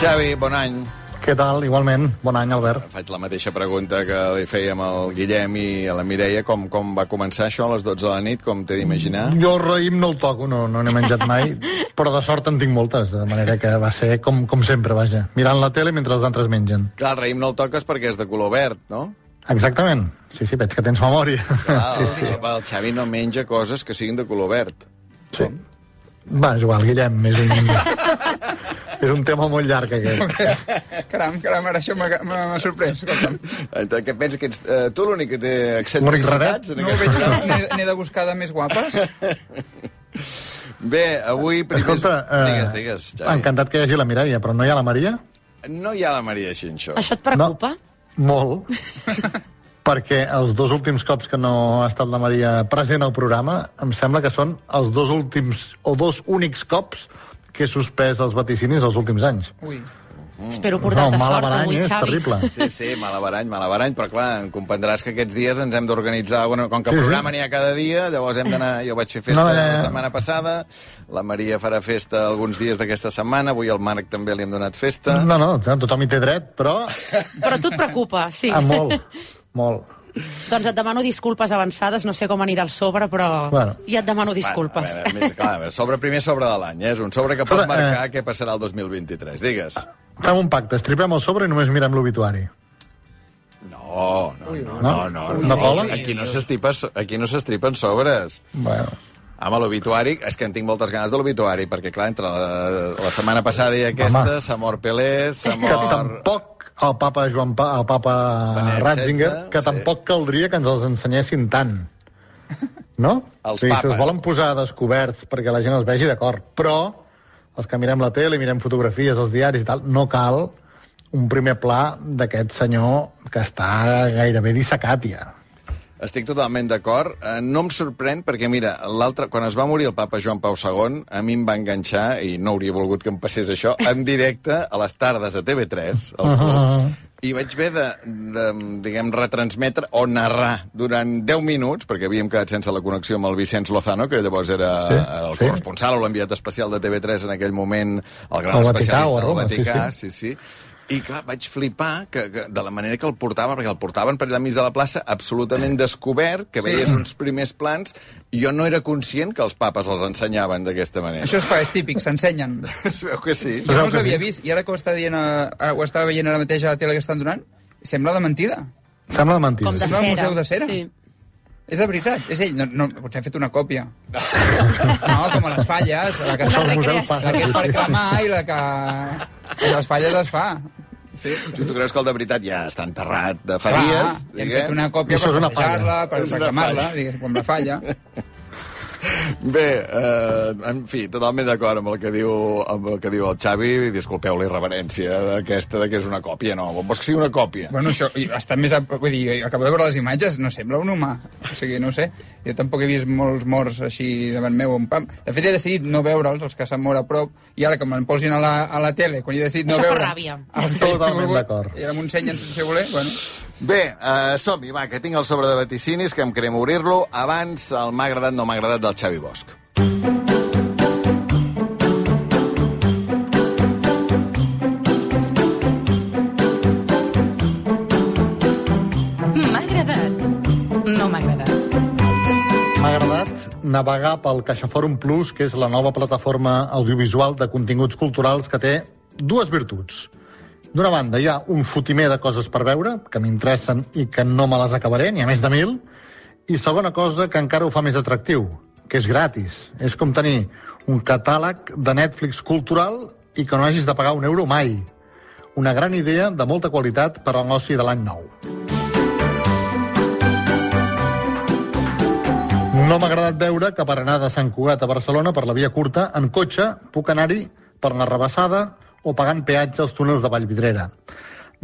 Xavi, bon any. Què tal? Igualment. Bon any, Albert. Faig la mateixa pregunta que li fèiem al Guillem i a la Mireia. Com, com va començar això a les 12 de la nit, com t'he d'imaginar? Jo el raïm no el toco, no no n'he menjat mai, però de sort en tinc moltes, de manera que va ser com, com sempre, vaja. Mirant la tele mentre els altres mengen. Clar, el raïm no el toques perquè és de color verd, no? Exactament. Sí, sí, veig que tens memòria. Clar, sí, el, sí. el Xavi no menja coses que siguin de color verd. sí. Va, és igual, Guillem, és un, és un tema molt llarg, aquest. Caram, caram, ara això m'ha sorprès, escolta'm. Entonces, què penses que ets eh, tu l'únic que té excentricitats? en No veig, que n'he de buscar de més guapes? Bé, avui... Primer... Escolta, eh, Digues, digues, Xavi. encantat que hi hagi la Mireia, però no hi ha la Maria? No hi ha la Maria Xinxó. Això et preocupa? Molt. perquè els dos últims cops que no ha estat la Maria present al programa, em sembla que són els dos últims, o dos únics cops que he suspès els vaticinis els últims anys. Ui. Espero portar-te mal sort avui, és Xavi. terrible. Sí, sí, malabarany, malabarany, però clar, em comprendràs que aquests dies ens hem d'organitzar, bueno, com que Sí, el sí. programa n'hi ha cada dia, llavors hem d'anar... Jo vaig fer festa No, ja, ja. la setmana passada, la Maria farà festa alguns dies d'aquesta setmana, avui al Marc també li hem donat festa. No, no, tothom hi té dret, però Però tu et preocupa, sí. ah, molt, molt. Doncs et demano disculpes avançades, no sé com anirà el sobre, però Bueno. ja et demano disculpes. Bueno, a veure, més, clar, a veure, sobre, primer sobre de l'any, eh? és un sobre que pot Sobre, marcar què passarà el 2023. Digues. Fem un pacte, estripem el sobre i només mirem l'obituari. No, no, no, no, No? no. No cola? Aquí no aquí no s'estripen sobres. Bueno, Home, l'obituari, és que en tinc moltes ganes de l'obituari, perquè, clar, entre la, la setmana passada i aquesta s'ha mort Pelé, s'ha que mort... tampoc el papa Joan pa, el papa Benet Ratzinger, XVI, que sí. tampoc caldria que ens els ensenyessin tant. No? Els sí, si papes. els volen posar descoberts perquè la gent els vegi, d'acord. Però els que mirem la tele, mirem fotografies, els diaris i tal, no cal un primer pla d'aquest senyor que està gairebé dissecat ja. Estic totalment d'acord. Eh, No em sorprèn perquè, mira, l'altre, quan es va morir el papa Joan Pau II, a mi em va enganxar, i no hauria volgut que em passés això, en directe a les tardes a TV3, al club, i vaig haver de, de, diguem, retransmetre o narrar durant 10 minuts, perquè havíem quedat sense la connexió amb el Vicenç Lozano, que llavors era, Sí, el sí. corresponsal o l'enviat especial de TV3 en aquell moment, el gran Vaticà especialista a del Roma, sí, Vaticà, sí, sí. I, clar, vaig flipar que, que, de la manera que el portaven, perquè el portaven per allà enmig de la plaça absolutament descobert, que veies uns primers plans, i jo no era conscient que els papes els ensenyaven d'aquesta manera. Això es fa, és típic, s'ensenyen. Es veu que sí. Jo no els havia sí. vist, i ara que ho està dient, a, ara, ho estava veient ara mateix a la tele que estan donant, sembla de mentida. Sembla de mentida. Com de Sembla un cera. museu de cera. Sí. És de veritat, és ell. No, no, potser hem fet una còpia. No, com a les falles, la que, recreació. passa. la que és per cremar i la que... I les falles es fa. sí. Si tu creus que el de veritat ja està enterrat de fa Clar, dies... hem fet una còpia per és una passejar-la, per reclamar-la, com la falla. Bé, eh, en fi, totalment d'acord amb el que diu amb el que diu el Xavi, i disculpeu la irreverència d'aquesta, de que és una còpia, no, vols que sigui una còpia? Bueno, això, i està més... A, vull dir, acabo de veure les imatges, no sembla un humà. O sigui, no sé, jo tampoc he vist molts morts així davant meu. En pam. De fet, he decidit no veure'ls, els que s'han mort a prop, i ara que me'n posin a la, a la tele, quan he decidit no Això fa veure... ràbia. Totalment d'acord. I ara m'ho ensenyen sense voler, bueno... Bé, eh, som-hi, va, que tinc el sobre de vaticinis, que em querem obrir-lo. Abans, el m'ha agradat, no m'ha agradat, del Xavi Bosch. M'ha agradat. No m'ha agradat. M'ha agradat navegar pel CaixaForum Plus, que és la nova plataforma audiovisual de continguts culturals que té dues virtuts. D'una banda, hi ha un fotimer de coses per veure, que m'interessen i que no me les acabaré, n'hi ha més de mil, i segona cosa, que encara ho fa més atractiu, que és gratis. És com tenir un catàleg de Netflix cultural i que no hagis de pagar un euro mai. Una gran idea de molta qualitat per al l'oci de l'any nou. No m'ha agradat veure que per anar de Sant Cugat a Barcelona per la via curta, en cotxe, puc anar-hi per la rebassada o pagant peatge als túnels de Vallvidrera.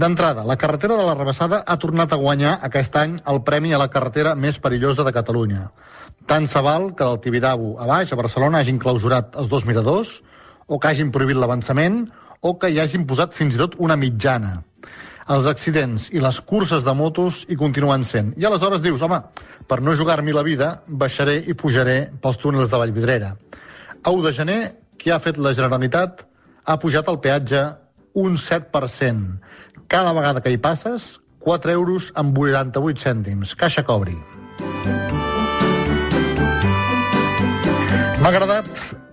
D'entrada, la carretera de la Rebassada ha tornat a guanyar aquest any el premi a la carretera més perillosa de Catalunya. Tant se val que del Tibidabo a baix, a Barcelona, hagin clausurat els dos miradors, o que hagin prohibit l'avançament, o que hi hagin posat fins i tot una mitjana. Els accidents i les curses de motos hi continuen sent. I aleshores dius, home, per no jugar-m'hi la vida, baixaré i pujaré pels túnels de Vallvidrera. A 1 de gener, qui ha fet la Generalitat ha pujat el peatge un 7%. Cada vegada que hi passes, 4 euros amb 88 cèntims. Caixa cobri. M'ha agradat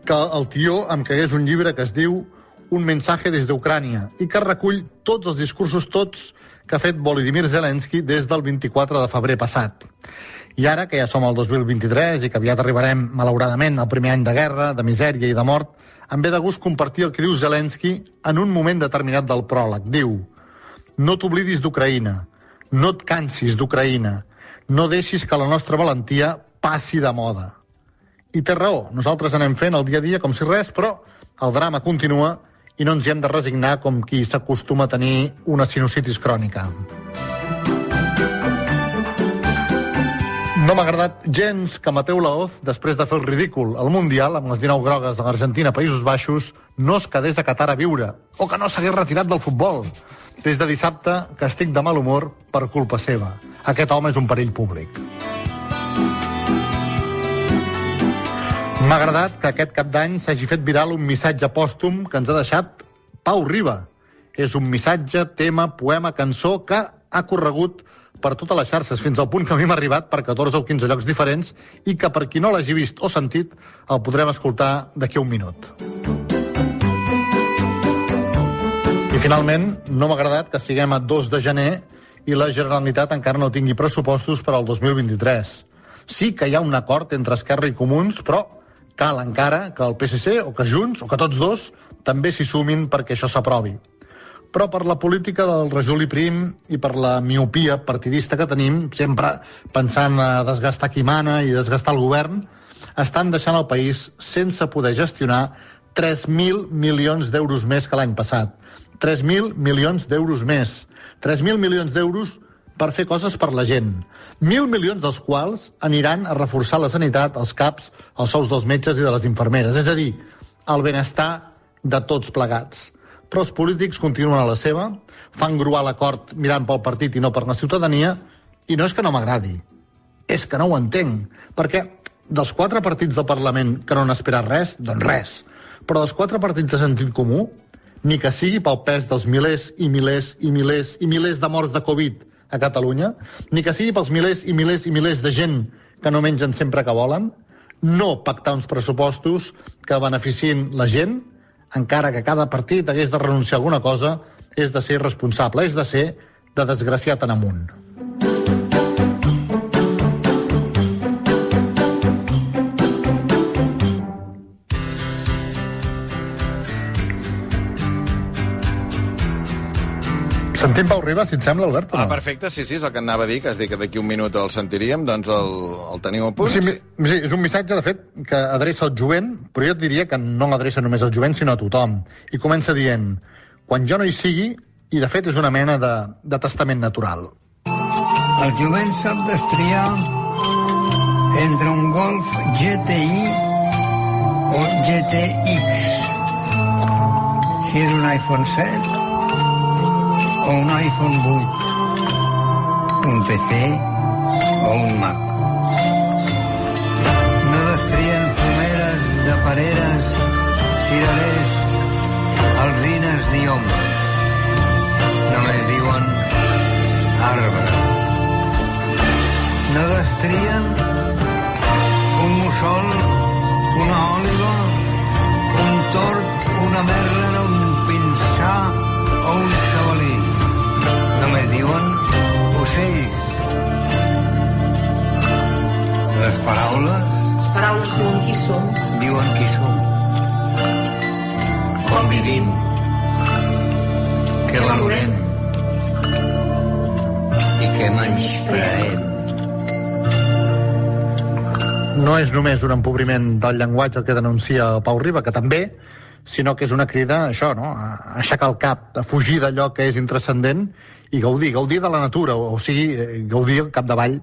que el tió em cagués un llibre que es diu Un mensaje des d'Ucrània i que recull tots els discursos, tots, que ha fet Volodymyr Zelensky des del 24 de febrer passat. I ara, que ja som al 2023 i que aviat arribarem, malauradament, al primer any de guerra, de misèria i de mort, em ve de gust compartir el que diu Zelensky en un moment determinat del pròleg. Diu, no t'oblidis d'Ucraïna, no et cansis d'Ucraïna, no deixis que la nostra valentia passi de moda. I té raó, nosaltres anem fent el dia a dia com si res, però el drama continua i no ens hi hem de resignar com qui s'acostuma a tenir una sinusitis crònica. No m'ha agradat gens que Mateu Laoz, després de fer el ridícul al Mundial amb les 19 grogues de l'Argentina Països Baixos, no es quedés a Qatar a viure, o que no s'hagués retirat del futbol. Des de dissabte que estic de mal humor per culpa seva. Aquest home és un perill públic. M'ha agradat que aquest cap d'any s'hagi fet viral un missatge pòstum que ens ha deixat Pau Riba. És un missatge, tema, poema, cançó que ha corregut per totes les xarxes fins al punt que a mi m'ha arribat per 14 o 15 llocs diferents i que per qui no l'hagi vist o sentit el podrem escoltar d'aquí un minut. I finalment, no m'ha agradat que siguem a 2 de gener i la Generalitat encara no tingui pressupostos per al 2023. Sí que hi ha un acord entre Esquerra i Comuns, però cal encara que el PSC o que Junts o que tots dos també s'hi sumin perquè això s'aprovi. Però per la política del rejuli prim i per la miopia partidista que tenim, sempre pensant a desgastar qui mana i desgastar el govern, estan deixant el país sense poder gestionar 3.000 milions d'euros més que l'any passat. 3.000 milions d'euros més. 3.000 milions d'euros per fer coses per la gent. Mil milions dels quals aniran a reforçar la sanitat, els CAPs, els sous dels metges i de les infermeres. És a dir, el benestar de tots plegats. Però els polítics continuen a la seva, fan gruar l'acord mirant pel partit i no per la ciutadania, i no és que no m'agradi, és que no ho entenc, perquè dels quatre partits del Parlament que no han esperat res, doncs res. Però dels quatre partits de sentit comú, ni que sigui pel pes dels milers i milers i milers i milers de morts de Covid a Catalunya, ni que sigui pels milers i milers i milers de gent que no mengen sempre que volen, no pactar uns pressupostos que beneficien la gent, encara que cada partit hagués de renunciar a alguna cosa, és de ser responsable, és de ser de desgraciat en amunt. Sentim Pau Ribas, si et sembla, Albert? Ah, no? perfecte, sí, sí, és el que anava a dir, que has dit que d'aquí un minut el sentiríem, doncs el, el teniu a punt. Sí, mi- sí, és un missatge, de fet, que adreça al jovent, però jo et diria que no l'adreça només al jovent, sinó a tothom. I comença dient, quan jo no hi sigui, i de fet és una mena de, de testament natural. El jovent sap destriar entre un Golf GTI o GTX. Si és un iPhone 7 o un iPhone 8, un PC o un Mac. No destrien pomeres de pareres, cirerers, alzines ni homes. Només diuen arbres. No destrien un mussol, una òliva, un tord, una merla, un pinsà o un xavalí. Diuen ocells. Les paraules Les paraules diuen qui som. diuen qui som. Com vivim. Què valorem. I què menyspreem. No és només un empobriment del llenguatge el que denuncia el Pau Riba, que també, sinó que és una crida això, no? a aixecar el cap, a fugir d'allò que és intrascendent i gaudir, gaudir de la natura, o, o sigui, eh, gaudir al capdavall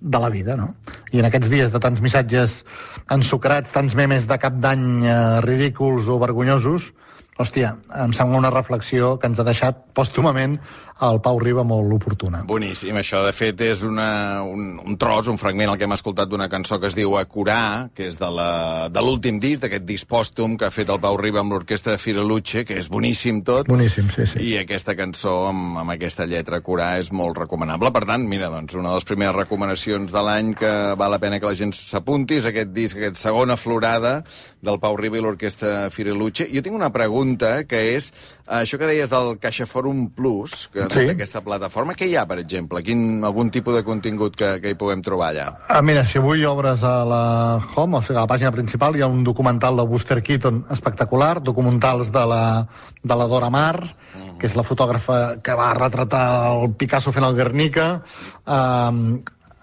de la vida, no? I en aquests dies de tants missatges ensucrats, tants memes de cap d'any eh, ridículs o vergonyosos, hòstia, em sembla una reflexió que ens ha deixat pòstumament al Pau Riba molt oportuna. Boníssim, això de fet és una, un, un tros, un fragment el que hem escoltat d'una cançó que es diu Acurà, que és de l'últim disc, d'aquest disc pòstum que ha fet el Pau Riba amb l'orquestra de Firaluce, que és boníssim tot. Boníssim, sí, sí. I aquesta cançó amb, amb aquesta lletra Acurà és molt recomanable. Per tant, mira, doncs, una de les primeres recomanacions de l'any que val la pena que la gent s'apunti és aquest disc, aquesta segona florada del Pau Riba i l'orquestra Firaluce. Jo tinc una pregunta que és això que deies del CaixaForum Plus, que Sí. d'aquesta plataforma, què hi ha, per exemple? Quin, algun tipus de contingut que, que hi puguem trobar allà? Ah, mira, si avui obres a la Home, o sigui, a la pàgina principal, hi ha un documental de Buster Keaton espectacular, documentals de la, de la Dora Maar, que és la fotògrafa que va retratar el Picasso fent el Guernica, um,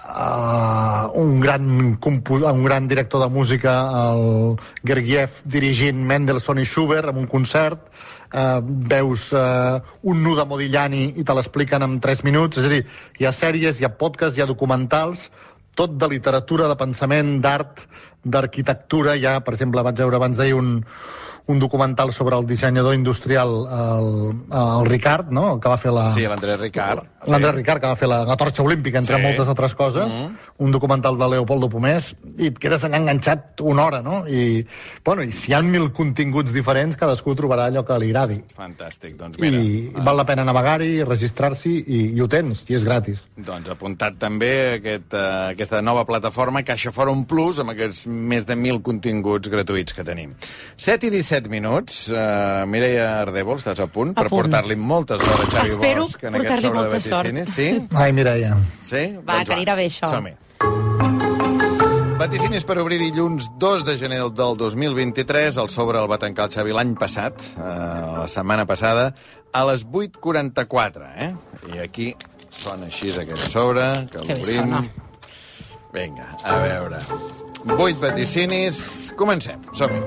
uh, un, gran un gran director de música, el Gergiev, dirigint Mendelssohn i Schubert en un concert, uh, veus uh, un nu de Modigliani i te l'expliquen en 3 minuts, és a dir, hi ha sèries, hi ha podcasts, hi ha documentals, tot de literatura, de pensament, d'art, d'arquitectura. Ja, per exemple, vaig veure abans d'ahir un, un documental sobre el dissenyador industrial, el, el Ricard, no? que va fer la... Sí, l'Andrés Ricard. L'Andrés Ricard, que va fer la, la torxa olímpica, entre Sí. moltes altres coses, un documental de Leopoldo Pomés, i et quedes allà enganxat una hora, no? I, bueno, i si hi ha mil continguts diferents, cadascú trobarà allò que li agradi. Fantàstic, doncs mira. I val la pena navegar-hi, registrar-s'hi, i, i ho tens, i és gratis. Doncs apuntat també aquest, uh, aquesta nova plataforma Caixa Forum Plus amb aquests més de 1.000 continguts gratuïts que tenim. 7 i 17 minuts. Uh, Mireia Ardèvol, estàs a punt? A per portar-li moltes hores a Xavi Espero Bosch en aquest portar-li sobre de molta sort. vaticinis. Sí? Ai, Mireia. Sí? Va, que anirà bé, això. Som-hi. Vaticinis per obrir dilluns 2 de gener del 2023. El sobre el va tancar el Xavi l'any passat, eh, la setmana passada, a les 8.44, eh? I aquí sona així aquest sobre, que l'obrim. Vinga, a veure. 8 vaticinis. Comencem, som-hi.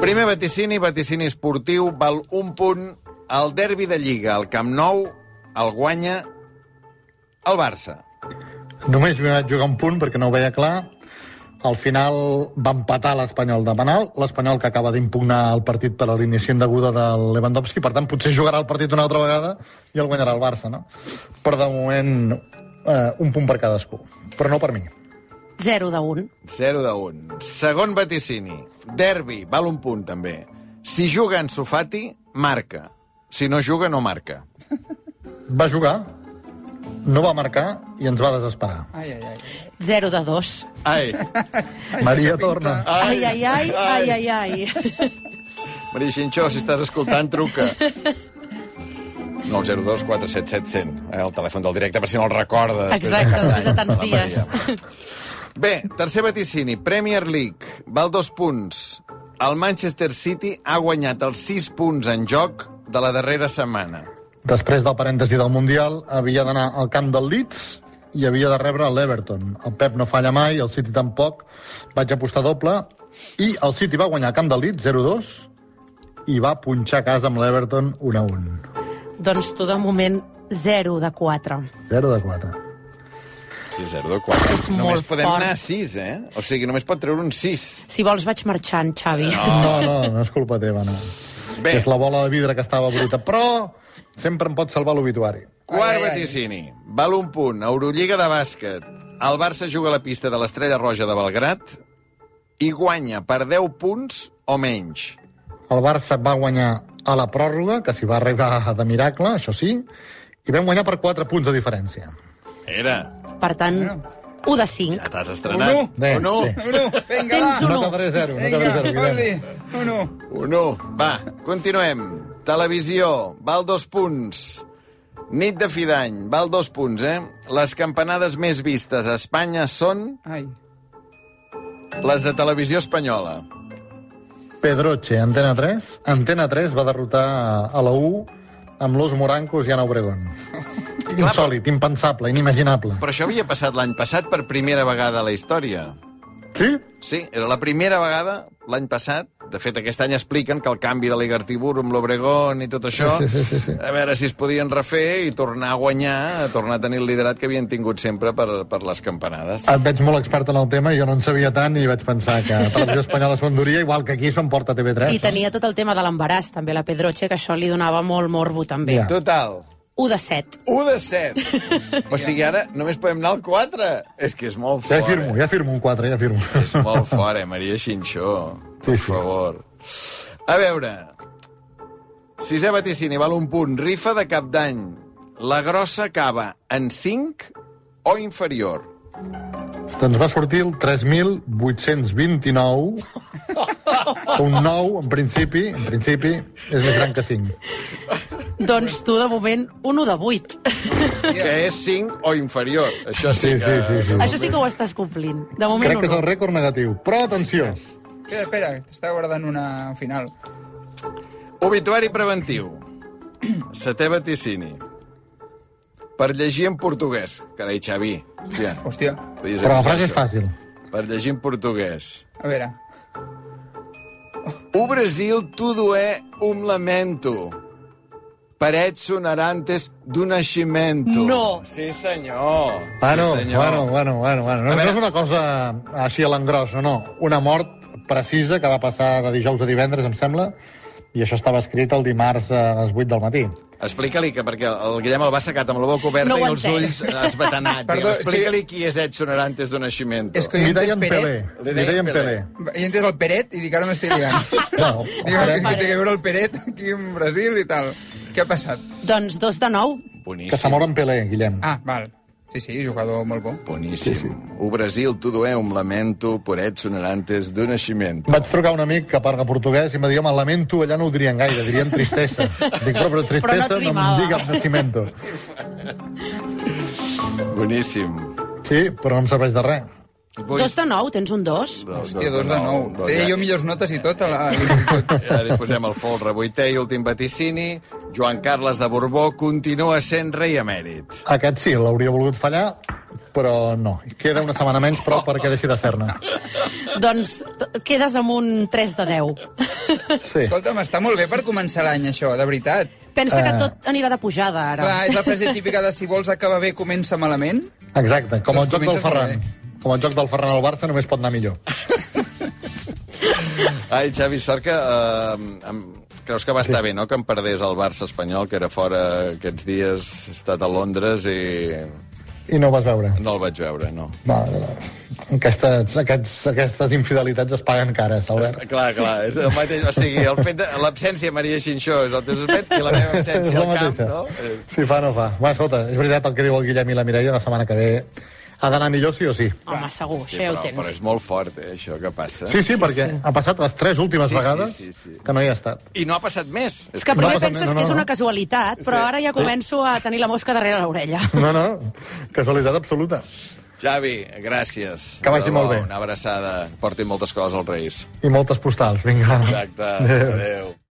Primer vaticini, vaticini esportiu, val un punt. El derbi de Lliga, al Camp Nou, el guanya el Barça. Només m'hi vaig jugar un punt perquè no ho veia clar. Al final va empatar l'Espanyol de Manal, l'Espanyol que acaba d'impugnar el partit per alineació indeguda del Lewandowski, per tant, potser jugarà el partit una altra vegada i el guanyarà el Barça, no? Però de moment, eh, un punt per cadascú. Però no per mi. 0 de 1. 0 de 1. Segon vaticini. Derbi, val un punt, també. Si juga en Sofati, marca. Si no juga, no marca. Va jugar, no va marcar i ens va desesperar. Ai, ai, ai. 0 de 2. Ai, Maria torna. Ai, ai, ai, ai, ai, ai. Maria Xinxó, si estàs escoltant, truca. 902 477 100. Eh, el telèfon del directe, per si no el recorda. després Exacte, després de tants dies. Maria. Bé, tercer vaticini. Premier League. Val dos punts. El Manchester City ha guanyat els 6 punts en joc de la darrera setmana. Després del parèntesi del Mundial, havia d'anar al camp del Leeds i havia de rebre l'Everton. El Pep no falla mai, el City tampoc. Vaig apostar doble i el City va guanyar al camp del Leeds 0-2 i va punxar a casa amb l'Everton 1-1. Doncs tu, de moment, 0 de 4. 0 de 4. Sí, 0 de 4. És només molt podem fort. anar a 6, eh? O sigui, només pot treure un 6. Si vols, vaig marxant, Xavi. No, no, no és culpa teva, no. Bé, És la bola de vidre que estava bruta, però sempre em pot salvar l'obituari. quart Ai, ai, ai. vaticini. Val un punt. Eurolliga de bàsquet. El Barça juga a la pista de l'Estrella Roja de Belgrat i guanya per 10 punts o menys. El Barça va guanyar a la pròrroga, que s'hi va arribar de miracle, això sí, i vam guanyar per 4 punts de diferència. Era, Per tant, 1 de 5. ja t'has estrenat. Un u. Bé, Un u. bé. Uno, vinga, Tens va. un No u. quedaré zero, no Vinga, quedaré zero, fot-li. Guillem. Uno. Un u. Va, continuem. Televisió, val dos punts. Nit de fi d'any, val dos punts, eh? Les campanades més vistes a Espanya són Ai. les de televisió espanyola. Pedroche, Antena 3. Antena 3 va derrotar a la U amb Los Morancos i Ana Obregón. Insòlid, impensable, inimaginable. Però això havia passat l'any passat per primera vegada a la història. Sí? Sí, era la primera vegada l'any passat. De fet, aquest any expliquen que el canvi de l'Igartibur amb l'Obregón i tot això, Sí, sí, sí, sí. a veure si es podien refer i tornar a guanyar, a tornar a tenir el liderat que havien tingut sempre per, per les campanades. Et veig molt expert en el tema i jo no en sabia tant i vaig pensar que Televisió Espanyola s'ho enduria, igual que aquí s'ho emporta TV3. I tenia tot el tema de l'embaràs, també, la Pedroche, que això li donava molt morbo, també. Ja. Total, 1 de 7. 1 de 7. o sigui, ara només podem anar al 4. És que és molt Ja fort. firmo, eh? ja firmo un 4, ja firmo. És molt fort, eh, Maria Xinxó. Sí, Per sí. favor. A veure... Sisè vaticini, val un punt. Rifa de cap d'any. La grossa acaba en 5 o inferior? Doncs va sortir el 3.829. Un 9, en principi, en principi, és més gran que 5. Doncs tu, de moment, un 1 de 8. Que és 5 o inferior. Això sí, Sí, que... sí, sí, sí. Això sí que ho estàs complint. De moment, Crec que és un el 1. rècord negatiu. Però atenció, Espera, espera, t'estava guardant una final. Obituari preventiu. Setè vaticini. Per llegir en portuguès. Carai, Xavi. Hòstia. Hòstia, però la frase és fàcil. Per llegir en portuguès. a veure. O Brasil tudo é um lamento. Parets sonarantes do nascimento. No. Sí, senyor. Bueno, sí, senyor. bueno, bueno, bueno, bueno. No, no és una cosa així a l'engròs, no, no. Una mort precisa que va passar de dijous a divendres, em sembla, i això estava escrit el dimarts a les 8 del matí. Explica-li que, perquè el Guillem el va assecat amb la boca oberta No i els ulls esbatanats. Perdó, és que- Explica-li qui és Edson Arantes do Nascimento. És que jo Li deien Pelé. Peret. Li deien deien Pelé. Pelé. He entès el Peret i dic, ara m'estic liant. No, Dic, que, té que veure el Peret aquí en Brasil i tal. Què ha passat? Doncs 2 de 9. Boníssim. que s'amor en Pelé, Guillem. Ah, val. Sí, sí, jugador molt bo. Boníssim. Sí, sí. O Brasil tudo é um lamento por Edson Arantes do Nascimento. Vaig trucar un amic que parla portuguès i em va dir, home, lamento, allà no ho dirien gaire, dirien tristesa. Dic, però, però tristesa Però no et no, em diga nacimiento. Boníssim. Sí, però no em serveix de res. Vull... 2 de 9, tens un 2. Hòstia, dos de nou. Dos Té de- jo millors notes i tot a la-. Ja li posem el folre. Vuitè i últim vaticini. Joan Carles de Borbó continua sent rei emèrit. Aquest sí, l'hauria volgut fallar, però no. Queda una setmana menys, però perquè deixi de ser-ne. Doncs quedes amb un 3 de 10. Sí. Escolta'm, està molt bé per començar l'any, això, de veritat. Pensa que Eh. tot anirà de pujada, ara. Clar, és la frase típica de si vols acabar bé, comença malament. Exacte, com el Doncs joc del Ferran. Com el joc del Ferran al Barça només pot anar millor. Ai, Xavi, sort que... Eh, em, creus que va estar bé, no?, que em perdés el Barça espanyol, que era fora aquests dies, he estat a Londres i I no ho vas veure. no el vaig veure, no. No, no. Aquestes, aquests, aquestes infidelitats es paguen cares, Albert. Clar, clar, és el mateix. O sigui, el fet de l'absència de Maria Xinxó és el teu sospet i la meva absència al camp, no? És... Si fa, no fa. Va, escolta, és veritat el que diu el Guillem i la Mireia, la setmana que ve ha d'anar millor sí o sí. Home, segur, Sí, això ja ho però, però tens. és molt fort, eh, això que passa. Sí, sí, Sí, perquè sí. ha passat les tres últimes Sí, sí, vegades sí, sí. que no hi ha estat. I no ha passat més. És que primer No, penses no, no, que és una casualitat, però ara ja començo a tenir la mosca darrere l'orella. No, no, casualitat absoluta. Javi, gràcies. Que vagi molt bé. Una abraçada. Portin moltes coses als Reis. I moltes postals, vinga. Exacte. Adéu.